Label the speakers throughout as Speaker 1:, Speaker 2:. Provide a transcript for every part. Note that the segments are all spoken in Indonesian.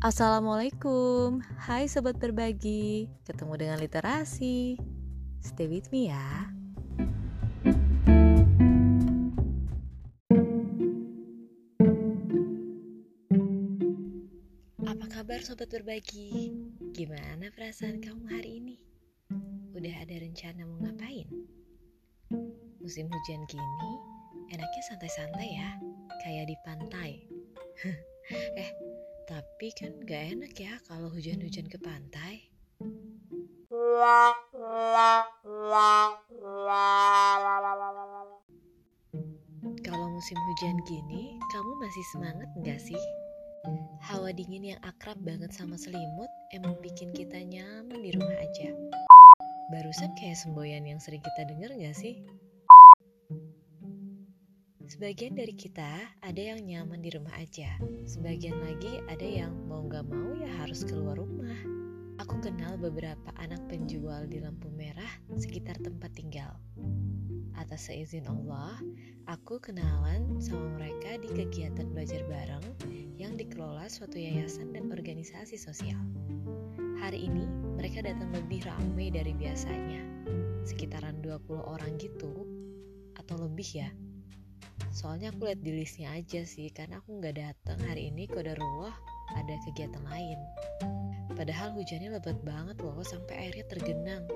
Speaker 1: Assalamualaikum, hai sobat berbagi, ketemu dengan literasi. Stay with me ya. Apa kabar sobat berbagi? Gimana perasaan kamu hari ini? Udah ada rencana mau ngapain? Musim hujan gini, enaknya santai-santai ya, kayak di pantai. eh, tapi kan gak enak ya kalau hujan-hujan ke pantai. Kalau musim hujan gini, kamu masih semangat gak sih? Hawa dingin yang akrab banget sama selimut emang bikin kita nyaman di rumah aja. Barusan kayak semboyan yang sering kita denger gak sih? Sebagian dari kita ada yang nyaman di rumah aja, sebagian lagi ada yang mau gak mau ya harus keluar rumah. Aku kenal beberapa anak penjual di lampu merah sekitar tempat tinggal. Atas seizin Allah, aku kenalan sama mereka di kegiatan belajar bareng yang dikelola suatu yayasan dan organisasi sosial. Hari ini mereka datang lebih ramai dari biasanya, sekitaran 20 orang gitu, atau lebih ya. Soalnya aku lihat di listnya aja sih, karena aku nggak datang hari ini kodarullah ada kegiatan lain. Padahal hujannya lebat banget loh, sampai airnya tergenang.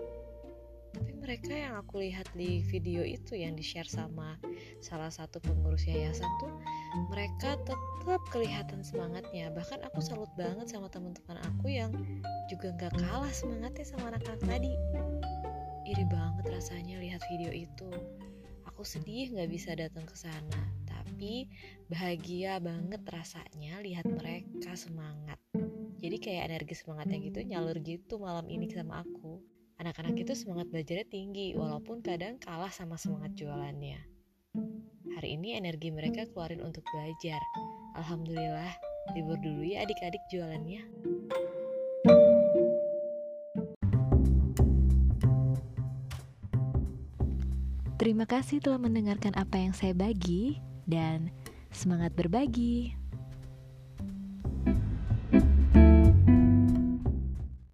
Speaker 1: Tapi mereka yang aku lihat di video itu yang di-share sama salah satu pengurus yayasan tuh, mereka tetap kelihatan semangatnya. Bahkan aku salut banget sama teman-teman aku yang juga nggak kalah semangatnya sama anak-anak tadi. Iri banget rasanya lihat video itu aku sedih nggak bisa datang ke sana. Tapi bahagia banget rasanya lihat mereka semangat. Jadi kayak energi semangatnya gitu nyalur gitu malam ini sama aku. Anak-anak itu semangat belajarnya tinggi walaupun kadang kalah sama semangat jualannya. Hari ini energi mereka keluarin untuk belajar. Alhamdulillah libur dulu ya adik-adik jualannya
Speaker 2: Terima kasih telah mendengarkan apa yang saya bagi dan semangat berbagi.